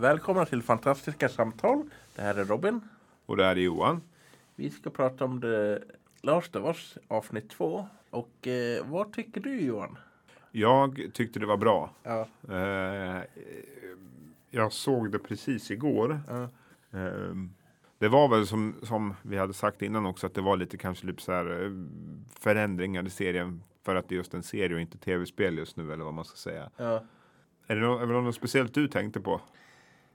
Välkomna till Fantastiska samtal. Det här är Robin. Och det här är Johan. Vi ska prata om The Last of Us avsnitt två. Och eh, vad tycker du Johan? Jag tyckte det var bra. Ja. Eh, jag såg det precis igår. Ja. Eh, det var väl som, som vi hade sagt innan också att det var lite kanske lite så här eh, förändringar i serien för att det är just en serie och inte tv-spel just nu eller vad man ska säga. ja. Är det, något, är det något speciellt du tänkte på?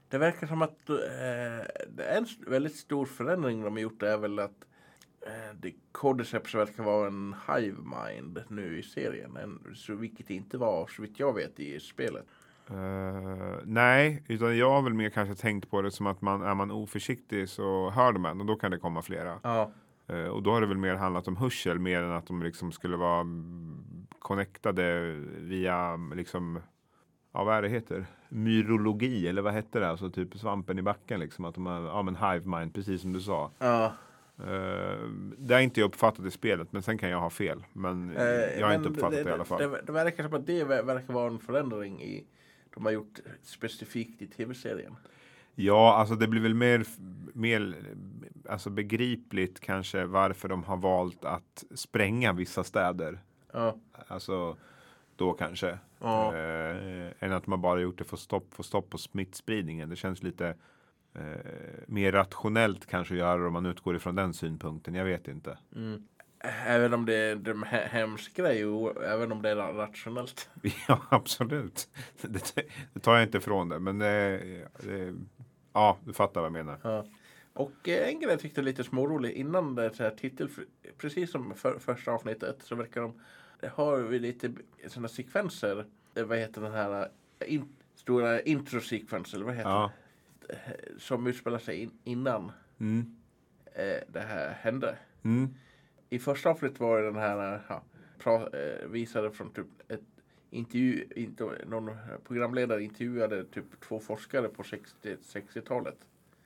Det verkar som att eh, en väldigt stor förändring de har gjort är väl att eh, det Cordyceps verkar vara en hive mind nu i serien. En, så vilket det inte var så vitt jag vet i spelet. Eh, nej, utan jag har väl mer kanske tänkt på det som att man är man oförsiktig så hör de en och då kan det komma flera. Ja. Eh, och då har det väl mer handlat om hörsel mer än att de liksom skulle vara mm, connectade via liksom Ja, vad är det heter? Myrologi eller vad hette det? Alltså typ svampen i backen liksom. Att de har, ja men hive mind, precis som du sa. Ja. Eh, det har inte jag uppfattat i spelet, men sen kan jag ha fel. Men Eh, jag har men inte uppfattat det, i alla fall. Det, det verkar som att det ver- verkar vara en förändring i de har gjort specifikt i tv-serien. Ja, alltså det blir väl mer, mer alltså begripligt kanske varför de har valt att spränga vissa städer. Ja. Alltså då kanske. Ja. Eh, än att man bara gjort det för att stopp, få stopp på smittspridningen. Det känns lite eh, mer rationellt kanske att göra om man utgår ifrån den synpunkten. Jag vet inte. Mm. Även om det är en he- hemsk grej och även om det är rationellt. ja, absolut. Det, det tar jag inte ifrån det. Men det, ja, du fattar vad jag menar. Ja. Och eh, en grej jag tyckte lite smårolig innan det här titel, precis som för, första avsnittet så verkar de, har vi lite sådana sekvenser, eh, vad heter den här eh, in, stora introsekvenser, eller vad heter Ja. Eh, Som utspelar sig in, innan Mm. det här hände. Mm. I första avsnittet var det den här, ja, pra, visade från typ ett intervju, inte, någon programledare intervjuade typ två forskare på 60 60-talet.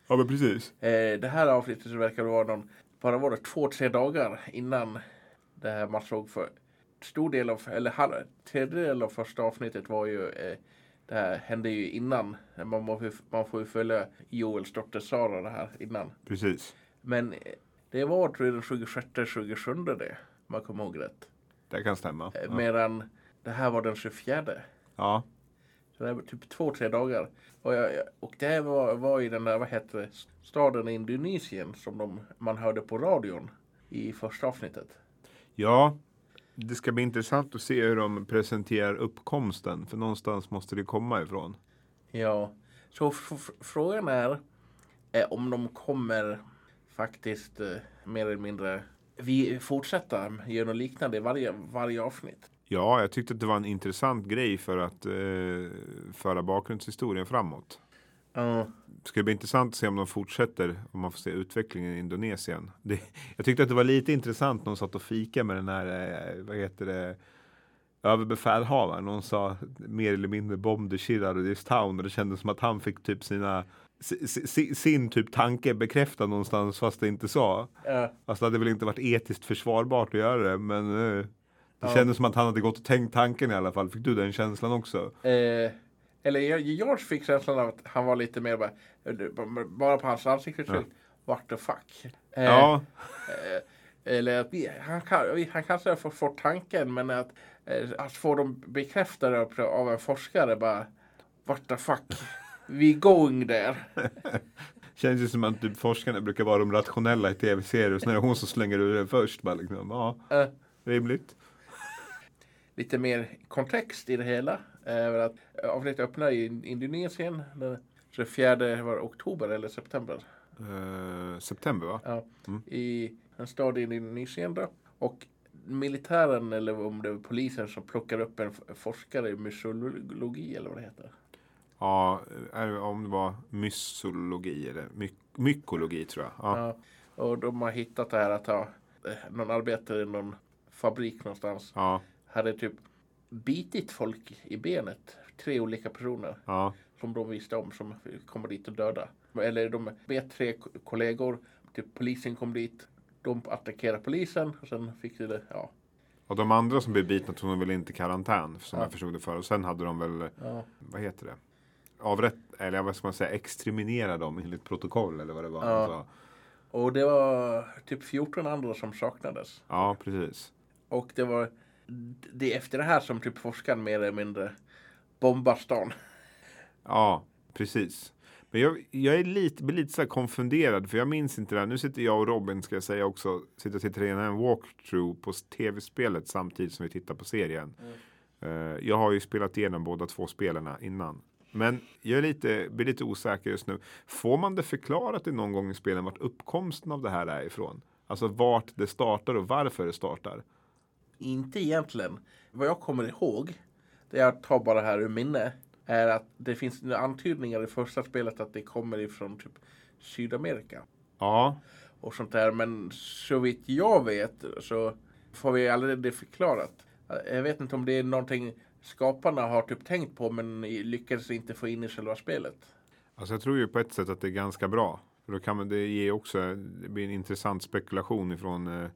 Ja, men precis. Det här avsnittet så verkar det vara någon, bara var det två, tre dagar innan det här man såg för stor del av, eller halv, tredjedel av första avsnittet var ju eh, det här hände ju innan. Man, må, man får ju följa Joels dotter Sara det här innan. Precis. Men eh, det var tror jag den 26, 27 det, om man kommer ihåg rätt. Det kan stämma. Eh, Ja. Medan det här var den 24. ja. Så det var typ två, tre dagar. Och, jag, jag- och det här var, var i den där, vad heter det, staden i Indonesien som de, man hörde på radion i första avsnittet. Ja, det ska bli intressant att se hur de presenterar uppkomsten. För någonstans måste det komma ifrån. Ja, så frågan är eh, om de kommer faktiskt eh, mer eller mindre vi fortsätta göra något liknande i varje, varje avsnitt. Ja, jag tyckte att det var en intressant grej för att eh, föra bakgrundshistorien framåt. Ja, Ska det bli intressant att se om de fortsätter, om man får se utvecklingen i Indonesien. Det, jag tyckte att det var lite intressant när de satt och fika med den här, eh, vad heter det, överbefälhavaren. Hon sa mer eller mindre bomb the shit out of this town och det kändes som att han fick typ sina si- si- sin typ tanke bekräftad någonstans fast det inte sa. ja, Fast det hade väl inte varit etiskt försvarbart att göra det men eh, det Ja. kändes som att han hade gått och tänkt tanken i alla fall. Fick du den känslan också? eh, eller George fick känslan av att han var lite mer bara, bara på hans ansiktsuttryck. What the fuck. Eh, Ja, Eh, eller att vi, han, kan, vi- han kanske har fått, tanken men att, eh, att få dem bekräftade av, en forskare bara What the fuck. We going there. Känns ju som att typ forskarna brukar vara de rationella i tv-serier och sen är det hon som slänger ur den först. Bara liksom, ja, Eh, rimligt. lite mer kontext i det hela. Eh, att avsnittet öppnar i Indonesien den 24 var det oktober eller september. Eh, september va? Ja, Mm. I en stad i Indonesien då. Och militären eller om det var polisen som plockar upp en forskare i mycologi eller vad det heter. Ja, om det var mysologi eller my mykologi tror jag. Ja. Ja. Och de har hittat det här att ha eh, någon arbetare i någon fabrik någonstans Ja, hade typ bitit folk i benet. Tre olika personer ja, som de visste om som kommer dit och döda. Eller de bet tre ko- kollegor. Typ polisen kom dit. De attackerade polisen och sen fick det, ja. Och de andra som blev bitna tog de väl inte karantän som Ja. jag förstod det för. Och sen hade de väl, ja. vad heter det? Avrätt, eller vad ska man säga, exterminera dem enligt protokoll eller vad det var. Ja. han sa. Och det var typ 14 andra som saknades. ja precis. Och det var det är efter det här som typ forskaren mer eller mindre bombar stan. Ja, precis. Men jag, jag är lite, blir lite så konfunderad för jag minns inte det här. Nu sitter jag och Robin ska jag säga också, sitter och tittar igenom en walkthrough på tv-spelet samtidigt som vi tittar på serien. Eh, jag har ju spelat igenom båda två spelarna innan. Men jag är lite, blir lite osäker just nu. Får man det förklarat i någon gång i spelen vart uppkomsten av det här är ifrån? Alltså vart det startar och varför det startar? Inte egentligen. Vad jag kommer ihåg, det jag tar bara här ur minne, är att det finns några antydningar i första spelet att det kommer ifrån typ Sydamerika. Ja, och sånt där. Men så vitt jag vet så får vi aldrig det förklarat. Jag vet inte om det är någonting skaparna har typ tänkt på men lyckades inte få in i själva spelet. Alltså jag tror ju på ett sätt att det är ganska bra. För då kan man, det ge också, det blir en intressant spekulation ifrån eh,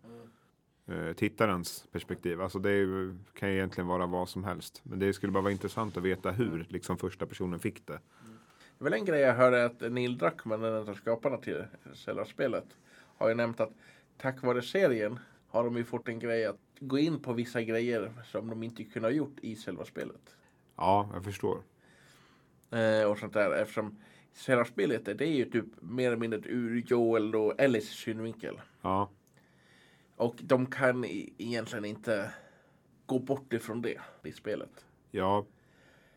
eh, tittarens perspektiv. Alltså det är, kan ju egentligen vara vad som helst. Men det skulle bara vara intressant att veta hur liksom första personen fick det. Det är väl en grej jag hörde att Neil Druckmann, en av skaparna till själva spelet, har ju nämnt att tack vare serien har de ju fått en grej att gå in på vissa grejer som de inte kunde ha gjort i själva spelet. Ja, jag förstår. Eh, och sånt där eftersom själva spelet det är ju typ mer eller mindre ur Joel och Ellis synvinkel. Ja, Och de kan i- egentligen inte gå bort ifrån det i spelet. ja,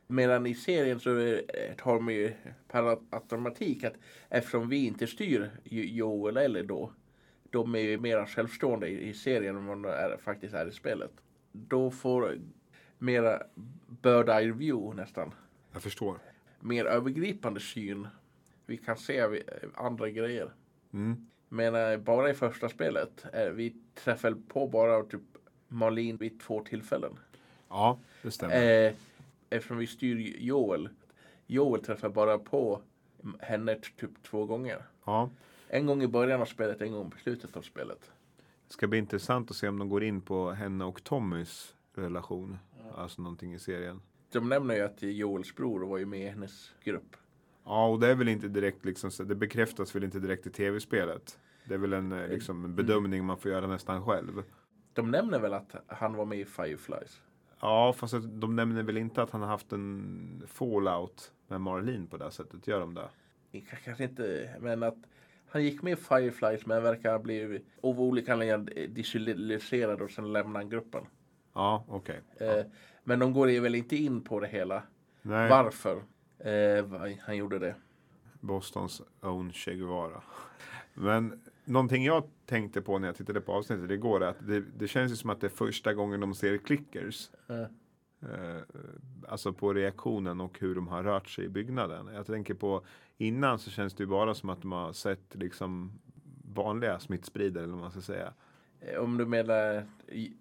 Medan i serien så eh, har de ju per automatik att eftersom vi inte styr Jo- Joel eller då, de är ju mera självstående i, serien än vad de är, faktiskt är i spelet. Då får mera bird eye view nästan, jag förstår. mer övergripande syn. Vi kan se vi- andra grejer. Mm. Men bara i första spelet, eh, vi träffade på bara typ Malin vid två tillfällen. Ja, det stämmer. Eh, eftersom vi styr Joel. Joel träffar bara på henne typ två gånger. Ja. En gång i början av spelet, en gång på slutet av spelet. Det ska bli intressant att se om de går in på henne och Tommys relation. Alltså någonting i serien. De nämner ju att Joels bror var ju med i hennes grupp. Ja, och det är väl inte direkt liksom, det bekräftas väl inte direkt i tv-spelet. Det är väl en, eh, liksom, en bedömning man får göra nästan själv. De nämner väl att han var med i Fireflies. Ja, fast de nämner väl inte att han har haft en fallout med Marlene på det sättet. Gör de det? Kanske inte, men att han gick med i Fireflies men verkar ha blivit av olika anledningar disillusionerad och sen lämnade han gruppen. Ja, okej. Eh, men de går ju väl inte in på det hela. Nej, Varför eh, han gjorde det. Bostons own Che Guevara. Men någonting jag tänkte på när jag tittade på avsnittet igår är att det, det känns ju som att det är första gången de ser clickers. Eh, Eh, alltså på reaktionen och hur de har rört sig i byggnaden. Jag tänker på innan så känns det ju bara som att de har sett liksom vanliga smittspridare eller vad man ska säga. Eh, Om du menar i-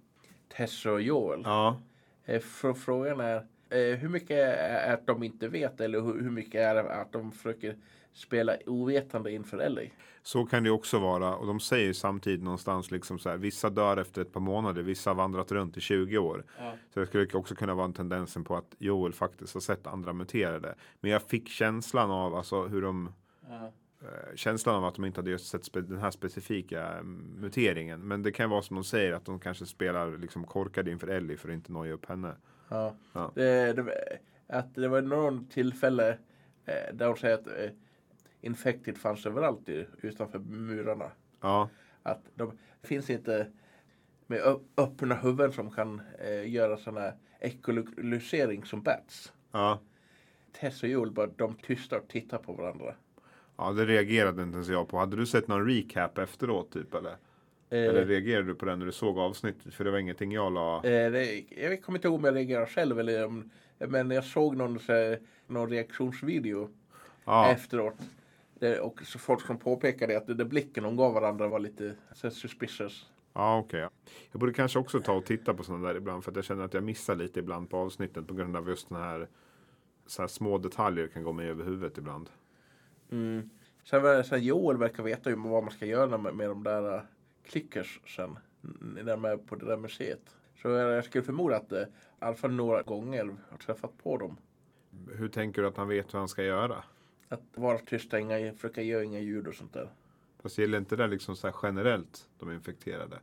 Tess och Joel. Ja, Eh, fr- Frågan är hur mycket är att de inte vet eller hur mycket är det att de försöker spela ovetande inför Ellie? så kan det också vara. Och de säger samtidigt någonstans liksom så här. Vissa dör efter ett par månader, vissa har vandrat runt i 20 år. Så det skulle också kunna vara en tendensen på att Joel faktiskt har sett andra muterade. Men jag fick känslan av alltså hur de Ja. eh, känslan av att de inte hade just sett den här specifika mm, muteringen. Men det kan vara som de säger att de kanske spelar liksom korkade inför Ellie för att inte noja upp henne. Ja. Ja. Det, det, att det var någon tillfälle eh, där de säger att eh, Infected fanns överallt utanför murarna. Ja, Att de finns inte med öppna huvuden som kan eh, göra sådana ekolokalisering som bats. ja. Tess och Joel bara de tystar och tittar på varandra. ja, det reagerade inte ens jag på. Hade du sett någon recap efteråt typ eller? Eller Eh, reagerade du på den när du såg avsnittet? För det var ingenting jag la. eh, det, jag kommer inte ihåg om jag reagerade själv eller om, men jag såg någon, någon reaktionsvideo Ja, efteråt. Det, och så folk som påpekade att det blicken de gav varandra var lite suspicious. ja okej. ja. Jag borde kanske också ta och titta på sådana där ibland. För att jag känner att jag missar lite ibland på avsnitten. På grund av just den här, så här små detaljer kan gå mig över huvudet ibland. Mm. Sen, sen Joel verkar veta ju vad man ska göra med, med de där clickers sen. När de är på det där museet. Så jag, jag skulle förmoda att i alla fall några gånger har träffat på dem. Hur tänker du att han vet vad han ska göra? Att vara tysta, inga, försöka göra inga ljud och sånt där. Fast gäller inte det liksom så generellt de infekterade?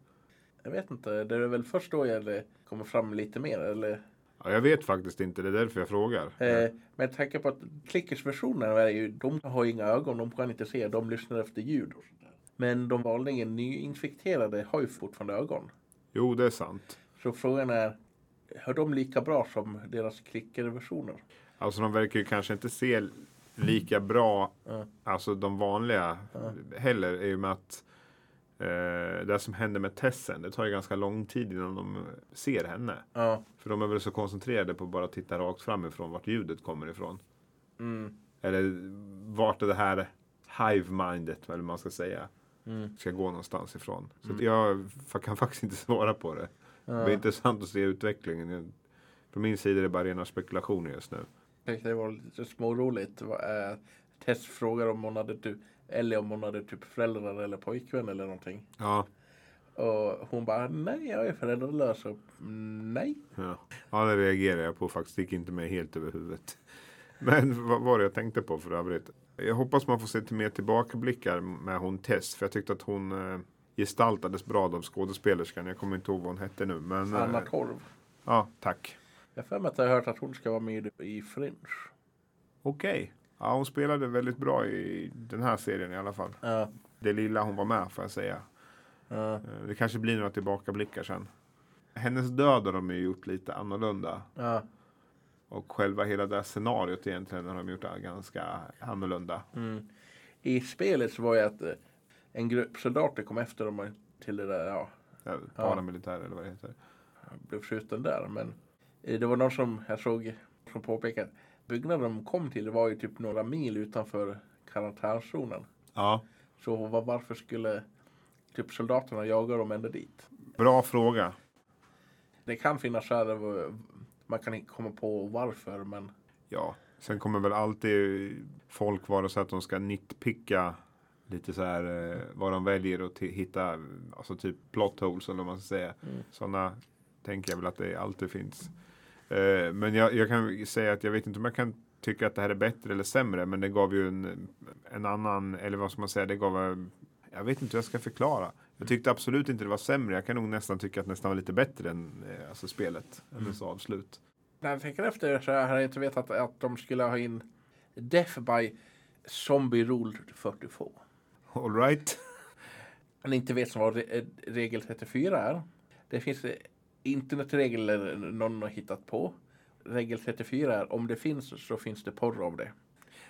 Jag vet inte, det är väl först då jag kommer fram lite mer eller? Ja, jag vet faktiskt inte, det är därför jag frågar. Eh, men tanke på att klickers-versionen ju, de har ju inga ögon, de kan inte se, de lyssnar efter ljud och sånt. Men de vanligen nyinfekterade har ju fortfarande ögon. Jo, det är sant. Så frågan är, hör de lika bra som deras klicker-versioner? Alltså de verkar ju kanske inte se lika bra, Ja. alltså de vanliga Ja. heller, i och med att eh, det som händer med Tessen, det tar ju ganska lång tid innan de ser henne. Ja. För de är väl så koncentrerade på att bara titta rakt framifrån vart ljudet kommer ifrån. Mm. Eller vart är det här hive-mindet, eller vad man ska säga, Mm. ska gå någonstans ifrån. Så Mm. jag kan faktiskt inte svara på det. Det Ja. blir intressant att se utvecklingen. På min sida är det bara rena spekulationer just nu. Jag tyckte det var lite småroligt. Är- Tess frågar om hon hade typ, eller om hon hade typ föräldrar eller pojkvän eller någonting. Ja, Och hon bara, nej jag är föräldralös. Och, "Mm, nej. ja. ja det reagerar jag på faktiskt. Det gick inte med helt över huvudet. Men vad var det jag tänkte på för övrigt? Jag hoppas man får se till mer tillbakablickar med hon Tess. För jag tyckte att hon eh, gestaltades bra av skådespelerskan. Jag kommer inte ihåg vad hon hette nu. Men, eh, Anna Torv. ja, tack. Jag har att jag har hört att hon ska vara med i Fringe. Okej. Ja, hon spelade väldigt bra i den här serien i alla fall. Ja. Det lilla hon var med får jag säga. Ja. Eh, Det kanske blir några tillbakablickar sen. Hennes död har de ju gjort lite annorlunda. Ja. Och själva hela det här scenariot egentligen har de gjort ganska annorlunda. Mm. I spelet så var det att eh, en grupp soldater kom efter dem till det där, ja, Ja. Paramilitär eller vad det heter. blev skjuten där. Men eh, det var någon som jag såg som påpekade att byggnaden de kom till var ju typ några mil utanför karantänzonen. Ja, Så var, varför skulle typ soldaterna jaga dem ända dit? bra fråga. Det kan finnas så här, man kan inte komma på varför men Ja, sen kommer väl alltid folk vara så att de ska nitpicka lite så här eh, vad de väljer att ti- hitta, alltså typ plot holes eller vad man ska säga. Mm. Sådana tänker jag väl att det alltid finns. Eh, men jag, jag kan säga att jag vet inte om jag kan tycka att det här är bättre eller sämre, men det gav ju en, en annan, eller vad ska man säga, det gav, en- jag vet inte hur jag ska förklara. Jag tyckte absolut inte det var sämre, jag kan nog nästan tycka att det nästan var lite bättre än eh, alltså spelet, än dess avslut. när jag tänker efter så har jag inte vetat att de skulle ha in Death by Zombie Rule 42. All right. Om ni inte vet vad re- eh, regel 34 är. Det finns eh, internetregler någon har hittat på. Regel 34 är om det finns så finns det porr av det.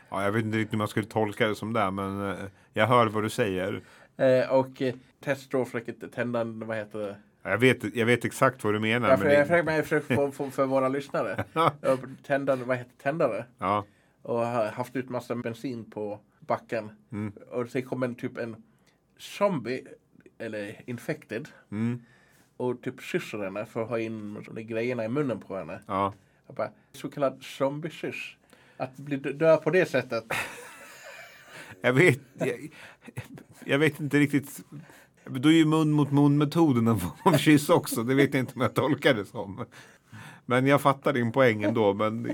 Ja, jag vet inte riktigt hur man skulle tolka det som det, men jag hör vad du säger. Eh, och eh, test då försöker tända en, vad heter det? Jag vet, jag vet exakt vad du menar. Ja, men för, det- jag försöker, jag försöker få, få, för våra lyssnare. Tända, vad heter tändare? ja, Och har haft ut massa bensin på backen. Mm. Och så kom en typ en zombie, eller infected. mm, Och typ kysser henne för att ha in grejerna i munnen på henne. ja. Bara, så kallad zombie-kyss. Att bli dö på det sättet. Jag vet, jag, jag vet inte riktigt. Då är ju mun mot mun metoden en form av kyss också. Det vet jag inte om jag tolkar det som. Men jag fattar din poäng ändå. Men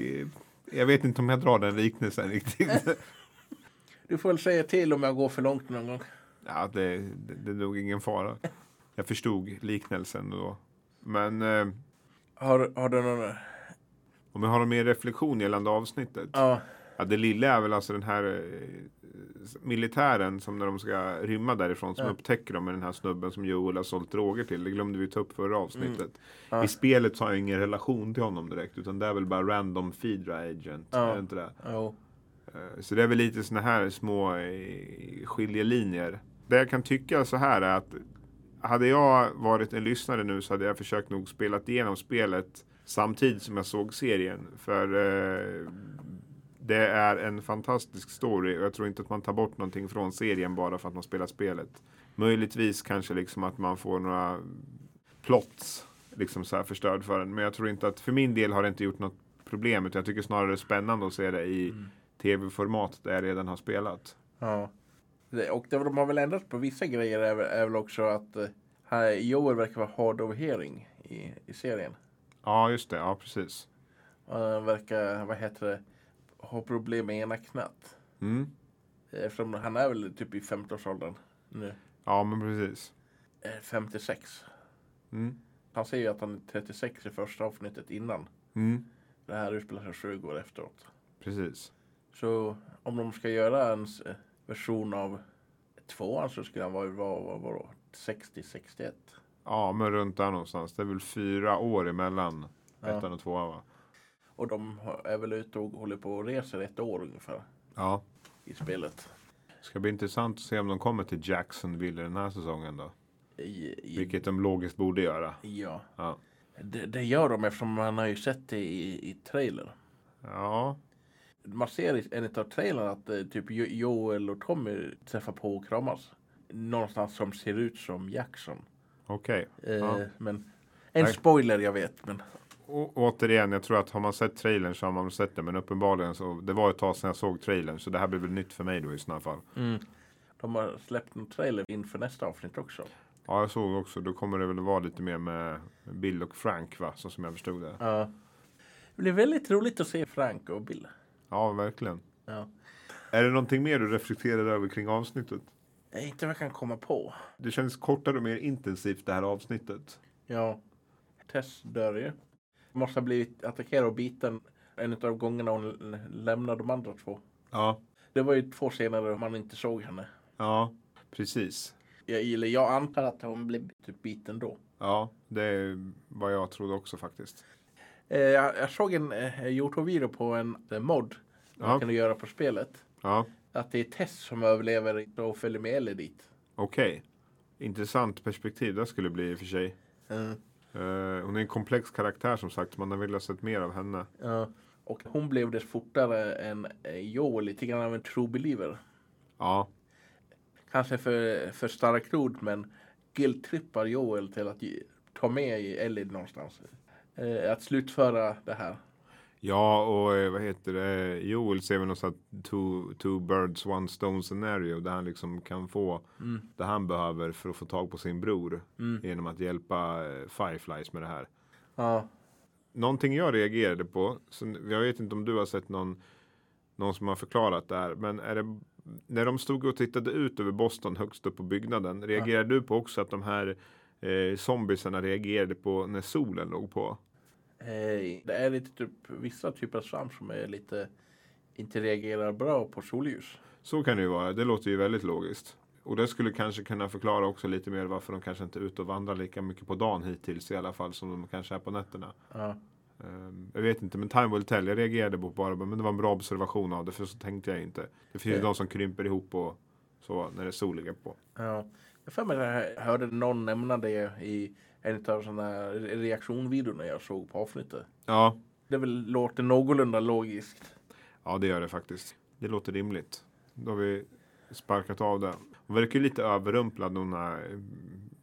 jag vet inte om jag drar den liknelsen riktigt. Du får väl säga till om jag går för långt någon gång. Ja, det, det, det är nog ingen fara. Jag förstod liknelsen då. Men eh, Har, har du någon... om jag har någon mer reflektion gällande avsnittet. Ja. Ja, det lilla är väl alltså den här eh, militären som när de ska rymma därifrån som Ja. upptäcker dem med den här snubben som Joel har sålt droger till. Det glömde vi ta upp förra avsnittet. Mm. Ja. I spelet så har jag ingen relation till honom direkt utan det är väl bara random Fidra agent. Ja. Är det inte det? Jo. Eh, Så det är väl lite såna här små eh, skiljelinjer. Det jag kan tycka så här är att hade jag varit en lyssnare nu så hade jag försökt nog spelat igenom spelet samtidigt som jag såg serien. För eh, det är en fantastisk story och jag tror inte att man tar bort någonting från serien bara för att man spelar spelet. Möjligtvis kanske liksom att man får några plots liksom så här förstörd för en. Men jag tror inte att, för min del har det inte gjort något problem. Utan jag tycker snarare det är spännande att se det i Mm. tv-format där jag redan har spelat. Ja. Och det, de har väl ändrat på vissa grejer är, är väl också att eh, här, Joel verkar vara hard of hearing i, i serien. Ja, just det. Ja, precis. Han verkar, vad heter det, ha problem med ena knät. Mm. Eftersom han är väl typ i 50-årsåldern nu. Ja, men precis. Eh, 56. Mm. Han säger ju att han är 36 i första avsnittet innan. Mm. Det här utspelar sig 20 år efteråt. Precis. Så om de ska göra en s- version av tvåan så skulle han vara, vara, vara, vara 60-61. Ja, men runt där någonstans. Det är väl fyra år emellan Ja. ettan och tvåan va? Och de är väl ute och håller på och reser ett år ungefär Ja. i spelet. Ska bli intressant att se om de kommer till Jacksonville den här säsongen då. I, i, Vilket de logiskt borde göra. Ja, Ja. det, det gör de eftersom man har ju sett det i, i trailer. Ja. Man ser i en av trailern att eh, typ Jo- Joel och Tommy träffar på och kramas. Någonstans som ser ut som Jackson. Okej. Eh, Ja. Men en spoiler jag vet. Men Å- Återigen, jag tror att har man sett trailern så har man sett det. Men uppenbarligen så. Det var ett tag sedan jag såg trailern. Så det här blir väl nytt för mig då i sådana fall. de har släppt en trailer inför nästa avsnitt också. Ja, jag såg också. Då kommer det väl vara lite mer med Bill och Frank va? Så som jag förstod det. Ja. Det blir väldigt roligt att se Frank och Bill. Ja, verkligen. Ja. Är det någonting mer du reflekterar över kring avsnittet? Inte vad jag kan komma på. Det känns kortare och mer intensivt det här avsnittet. Ja. Tess dör ju. Måste ha blivit attackerad och biten en av gångerna hon lämnade de andra två. Ja, Det var ju två scener där man inte såg henne. ja, precis. Jag, eller jag antar att hon blev typ biten då. Ja, det är vad jag trodde också faktiskt. Eh, jag, jag såg en eh, Youtube-video på en eh, mod. Man Ja. kan göra på spelet. Ja, Att det är Tess som överlever och följer med Ellie dit. okej. Intressant perspektiv det skulle bli i och för sig. Mm. Eh, hon är en komplex karaktär som sagt. Man har velat sett mer av henne. Ja. Och hon blev det fortare än eh, Joel, lite grann av en true believer. Ja, Kanske för, för starkt ord men guilt-trippar Joel till att ta med i Ellie någonstans. Eh, att slutföra det här. Ja och eh, vad heter det? Joel ser väl något sånt two, two birds one stone scenario. Där han liksom kan få Mm. det han behöver för att få tag på sin bror. Mm. Genom att hjälpa eh, Fireflies med det här. Ja. Någonting jag reagerade på, så jag vet inte om du har sett någon, någon som har förklarat det här, men är det, när de stod och tittade ut över Boston högst upp på byggnaden, reagerade du på också att de här eh, zombiesarna reagerade på när solen låg på? Eh, det är lite typ vissa typer av svamp som är lite inte reagerar bra på solljus. Så kan det ju vara, det låter ju väldigt logiskt. Och det skulle kanske kunna förklara också lite mer varför de kanske inte är ute och vandrar lika mycket på dagen hittills i alla fall som de kanske är på nätterna. Ja. Ehm, Jag vet inte, men time will tell. Jag reagerade på bara, men det var en bra observation av det, för så tänkte jag inte. Det finns ju de som krymper ihop och så när det är sol ligger på. Ja. Jag för mig jag hörde någon nämna det i en av sådana reaktionvideorna jag såg på avsnittet. Ja, Det väl låter någorlunda logiskt. ja det gör det faktiskt. Det låter rimligt. Då har vi sparkat av det. Hon verkar lite överrumplad när hon har eh,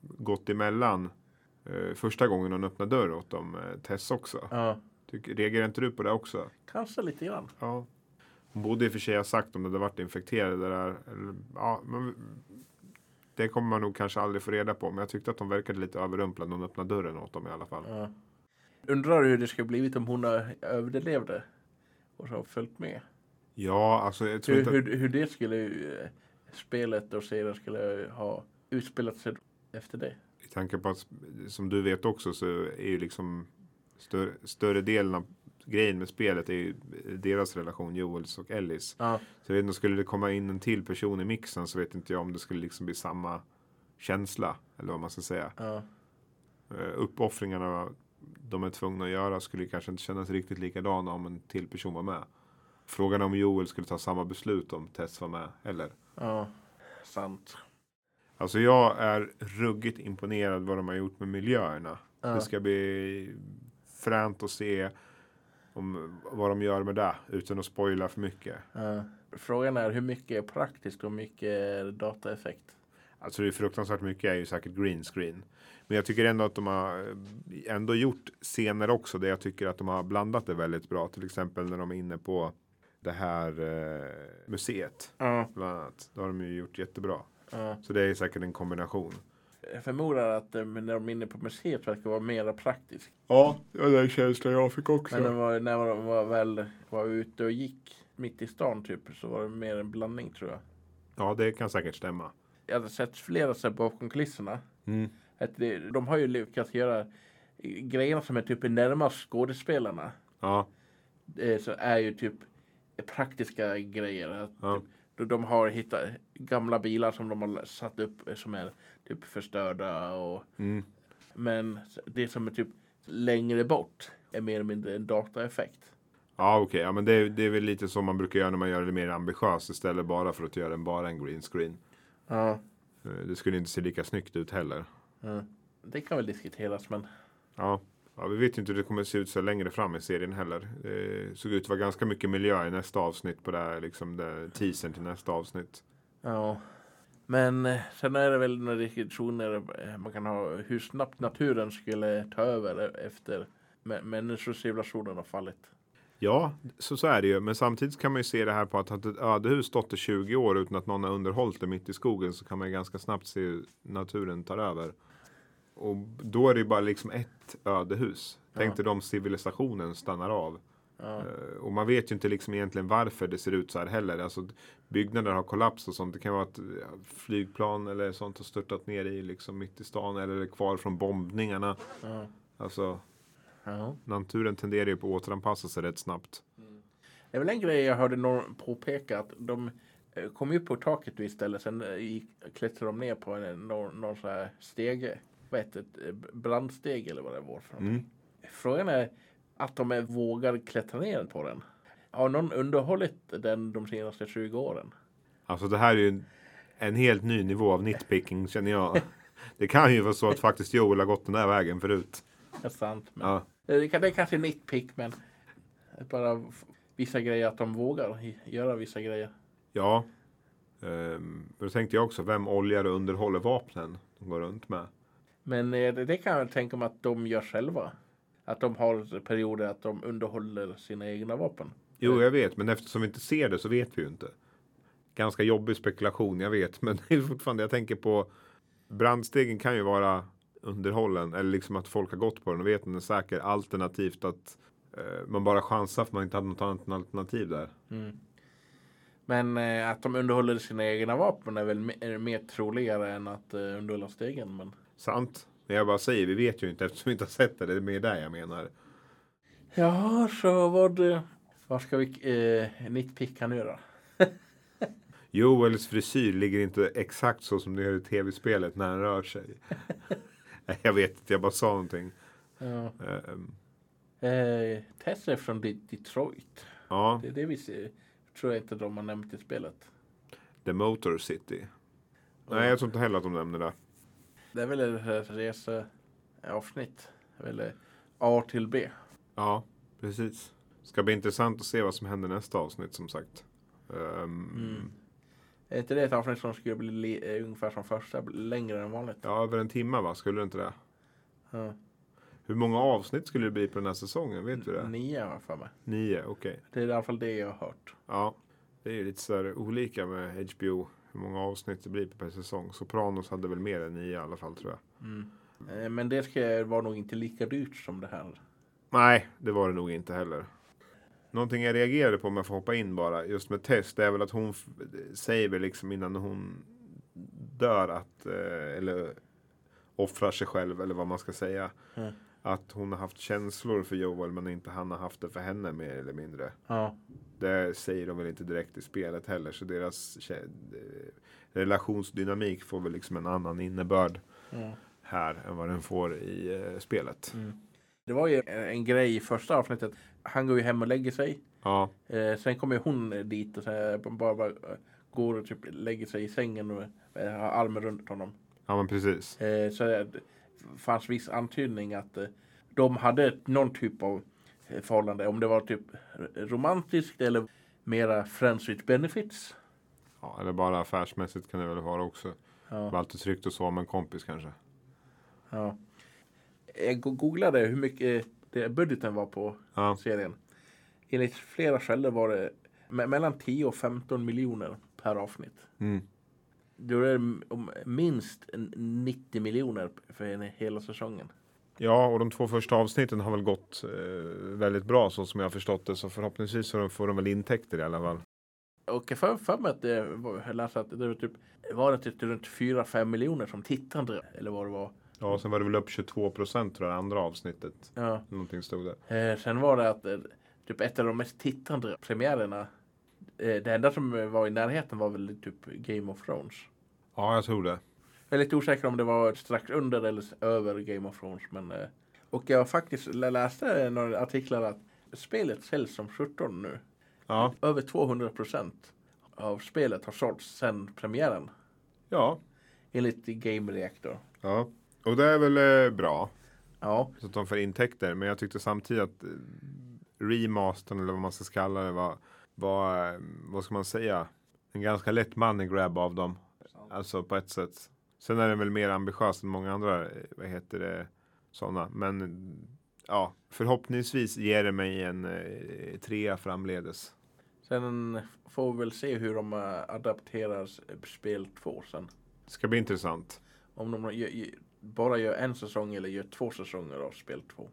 gått emellan eh, första gången hon öppnade dörr åt dem, eh, Tess också. Ja. Tycker, reagerar inte du på det också? Kanske lite grann. Ja. Hon borde i och för sig ha sagt om det hade varit infekterade där. Ja, men det kommer man nog kanske aldrig få reda på. Men jag tyckte att de verkade lite överrumplade när hon öppnade dörren åt dem i alla fall. Ja. Undrar hur det skulle blivit om hon överlevde och så har följt med. Ja, alltså jag tror Hur, inte att, hur, hur det skulle eh, spelet och serien skulle ha utspelat sig efter det. i tanke på att som du vet också så är ju liksom större, större delen av grejen med spelet är ju deras relation, Joels och Ellis. Ja. Så jag vet inte, skulle det komma in en till person i mixen så vet inte jag om det skulle liksom bli samma känsla. Eller vad man ska säga. Ja. Eh, uppoffringarna de är tvungna att göra skulle kanske inte kännas riktigt likadana om en till person var med. Frågan är om Joel skulle ta samma beslut om Tess var med. Eller? ja. Sant. Alltså jag är ruggigt imponerad vad de har gjort med miljöerna. Ja. Det ska bli fränt att se om, vad de gör med det utan att spoila för mycket. Ja. Frågan är hur mycket är praktiskt och hur mycket är dataeffekt. Alltså det är fruktansvärt mycket är ju säkert green screen. Men jag tycker ändå att de har eh, ändå gjort scener också där jag tycker att de har blandat det väldigt bra. Till exempel när de är inne på det här eh, museet. Ja. Bland annat. Det har de ju gjort jättebra. Ja. Så det är säkert en kombination. Jag förmodar att eh, när de är inne på museet verkar vara mera praktiskt. Ja, det är den känslan jag fick också. Men de var, när de var väl var ute och gick mitt i stan typ så var det mer en blandning tror jag. Ja, det kan säkert stämma. Jag hade sett flera så här bakom kulisserna. Mm. Att det, de har ju lyckats göra grejerna som är typ närmast skådespelarna. Ja, eh, så är ju typ praktiska grejer. Att Ja. typ, de har hittat gamla bilar som de har satt upp eh, som är typ förstörda. Och, mm. men det som är typ längre bort är mer eller mindre en dataeffekt. ja okej. Ja, men det, är- det är väl lite som man brukar göra när man gör det mer ambitiöst istället bara för att göra den bara en green screen. Ja. Eh, Det skulle inte se lika snyggt ut heller. ja. Det kan väl diskuteras men Ja. Ja, vi vet ju inte hur det kommer se ut så längre fram i serien heller. Det såg ut att vara ganska mycket miljö i nästa avsnitt på det här, liksom det, teasern till nästa avsnitt. ja. Men eh, sen är det väl några diskussioner eh, man kan ha hur snabbt naturen skulle ta över e- efter mä- människocivilisationen har fallit. Ja, så, så är det ju. Men samtidigt kan man ju se det här på att att ett ödehus stått i 20 år utan att någon har underhållit det mitt i skogen så kan man ju ganska snabbt se hur naturen tar över. Och då är det ju bara liksom ett ödehus. Tänk Ja. dig om civilisationen stannar av. Ja. Eh, Och man vet ju inte liksom egentligen varför det ser ut så här heller. Alltså, byggnader har kollapsat och sånt. Det kan vara att ja, flygplan eller sånt har störtat ner i liksom mitt i stan eller är kvar från bombningarna. Ja. Alltså Ja. naturen tenderar ju på att återanpassa sig rätt snabbt. Det är väl en grej jag hörde någon påpeka att de eh, kom upp på taket vid istället. Sen eh, gick, klättrade de ner på en, någon, någon sån här stege. Vad heter det? Eh, Brandsteg eller vad det var för. Mm. Frågan är att de vågar klättra ner på den. Har någon underhållit den de senaste 20 åren? Alltså det här är ju en, en helt ny nivå av nitpicking känner jag. Det kan ju vara så att faktiskt Joel har gått den där vägen förut. Det är sant. Men Ja, det, kan, det är kanske är nitpick men bara vissa grejer att de vågar göra vissa grejer. ja. Ehm, då tänkte jag också, vem oljar och underhåller vapnen de går runt med? Men eh, det, kan jag tänka mig att de gör själva. Att de har perioder att de underhåller sina egna vapen. Jo, jag vet, men eftersom vi inte ser det så vet vi ju inte. Ganska jobbig spekulation, jag vet, men det är fortfarande, jag tänker på brandstegen kan ju vara underhållen eller liksom att folk har gått på den och vet att den är säker. Alternativt att eh, man bara chansar för man inte hade något annat alternativ där. Mm. Men eh, att de underhåller sina egna vapen är väl me- är mer troligare än att eh, underhålla stegen. Men... Sant. Men jag bara säger, vi vet ju inte eftersom vi inte har sett det. Det är mer det jag menar. Ja, så vad, eh, vad ska vi eh, nitpicka nu då? Joels frisyr ligger inte exakt så som det gör i tv-spelet när han rör sig. Jag vet inte, jag bara sa någonting. Ja. Ehm, Eh, Tess är från De- Detroit. ja, Det, det vi ser, tror jag inte de har nämnt i spelet. The Motor City. Nej, jag tror inte heller att de nämner det. Det är väl ett reseavsnitt. Eh, A till B. Ja, precis. Ska bli intressant att se vad som händer nästa avsnitt som sagt. Ehm, Mm. Är inte det ett avsnitt som skulle bli li- eh, ungefär som första, längre än vanligt? Ja, över en timme va? Skulle det inte det? Ja. Hur många avsnitt skulle det bli på den här säsongen? Vet du det? Nio har jag för mig. Nio, okej. Det är i alla fall det jag har hört. Ja, det är ju lite så här olika med HBO. Hur många avsnitt det blir per säsong. Sopranos hade väl mer än nio i alla fall tror jag. Mm. Eh, Men det ska vara nog inte lika dyrt som det här. Nej, det var det nog inte heller. Någonting jag reagerade på om jag får hoppa in bara, just med Tess, det är väl att hon säger väl liksom innan hon dör att, eh, eller offrar sig själv eller vad man ska säga. Mm. Att hon har haft känslor för Joel men inte han har haft det för henne mer eller mindre. Ja. Det säger de väl inte direkt i spelet heller så deras eh, relationsdynamik får väl liksom en annan innebörd ja. här än vad den får i eh, spelet. Mm. Det var ju en, grej i första avsnittet. Han går ju hem och lägger sig. Ja, Eh, sen kommer hon dit och så bara, bara eh, går och typ lägger sig i sängen och eh, har armen runt honom. ja men precis. Eh, så fanns viss antydning att eh, de hade någon typ av eh, förhållande. Om det var typ romantiskt eller mera friends with benefits. Ja, eller bara affärsmässigt kan det väl vara också. Ja, alltid tryggt att sova med en kompis kanske. ja. Jag go- googlade hur mycket det budgeten var på Ja, serien. Enligt flera källor var det me- mellan 10 och 15 miljoner per avsnitt. mm. Då är det minst en 90 miljoner för hela säsongen. Ja, och de två första avsnitten har väl gått eh, väldigt bra så som jag har förstått det. Så förhoppningsvis så får de väl intäkter i alla fall. Och jag för, för mig att det var, jag läste att det var typ var det typ runt 4-5 miljoner som tittade eller vad det var. Ja, sen var det väl upp 22 procent tror jag, andra avsnittet. Ja. Någonting stod det. Eh, sen var det att eh, typ ett av de mest tittande premiärerna. Eh, det enda som var i närheten var väl typ Game of Thrones. Ja, jag tror det. Jag är lite osäker om det var strax under eller över Game of Thrones. Men, eh, och jag faktiskt läste några artiklar att spelet säljs som 17 nu. Ja, Över 200 procent av spelet har sålts sedan premiären. ja, Enligt Game Reactor. ja. Och det är väl eh, bra. Ja, Så att de får intäkter. Men jag tyckte samtidigt att eh, remastern eller vad man ska kalla det var, var vad ska man säga, en ganska lätt money grab av dem. Alltså på ett sätt. Sen är den väl mer ambitiös än många andra, eh, vad heter det, sådana. Men ja, förhoppningsvis ger det mig en eh, trea framledes. sen får vi väl se hur de eh, adapterar spel 2 sen. Ska bli intressant. Om de gör, bara gör en säsong eller gör två säsonger av spel 2.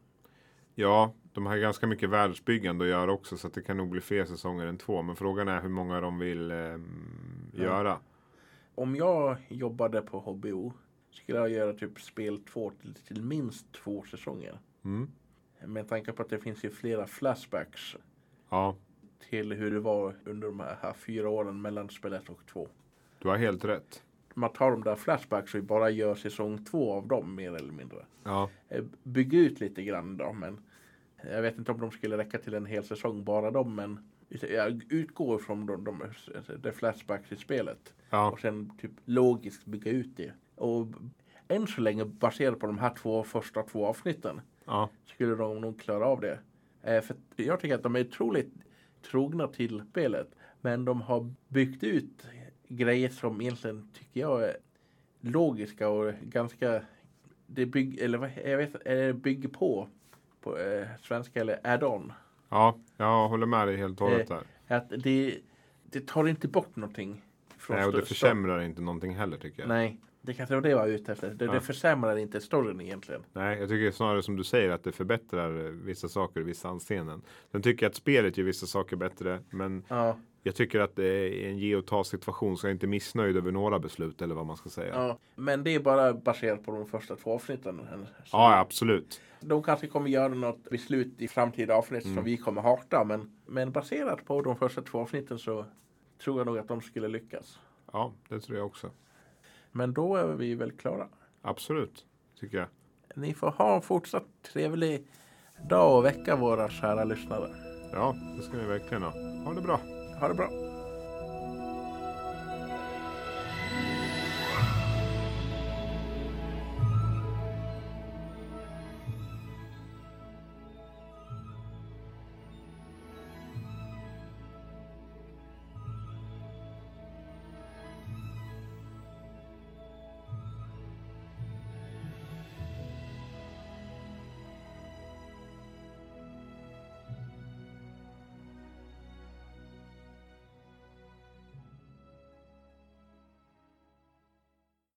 Ja, de har ganska mycket världsbyggande att göra också så det kan nog bli fler säsonger än två. Men frågan är hur många de vill Ja. göra. Om jag jobbade på HBO skulle jag göra typ spel 2 till, till minst två säsonger. Mm. Med tanke på att det finns ju flera flashbacks Ja, till hur det var under de här, här fyra åren mellan spel 1 och 2. du har helt rätt. Man tar de där flashbacks och bara gör säsong 2 av dem mer eller mindre. Ja, Eh, Bygg ut lite grann då men jag vet inte om de skulle räcka till en hel säsong bara dem men jag utgår från de, de, de flashbacks i spelet. ja, Och sen typ logiskt bygga ut det. Och än så länge baserat på de här två första två avsnitten ja, skulle de nog klara av det. Eh, för jag tycker att de är otroligt trogna till spelet. Men de har byggt ut grejer som egentligen tycker jag är logiska och ganska det bygg, eller vad, jag vet eh, bygger på på eh, svenska eller add-on. ja, jag håller med dig helt och hållet där. Att det, det tar inte bort någonting. från Nej, och det försämrar inte någonting heller tycker jag. Nej, det kanske var det jag var ute efter. Det, Ja. det försämrar inte storyn egentligen. Nej, jag tycker snarare som du säger att det förbättrar eh, vissa saker i vissa anseenden. Sen tycker jag att spelet gör vissa saker bättre, men Ja, jag tycker att det är en ge och ta situation så jag är inte missnöjd över några beslut eller vad man ska säga. Ja, ja. Men det är bara baserat på de första två avsnitten. Så absolut. De kanske kommer göra något beslut i framtida avsnitt Mm. som vi kommer hata. Men, men baserat på de första två avsnitten så tror jag nog att de skulle lyckas. Ja, det tror jag också. Men då är vi väl klara. Absolut, tycker jag. Ni får ha en fortsatt trevlig dag och vecka våra kära lyssnare. Ja, det ska ni verkligen ha. Ha det bra. Ha det bra.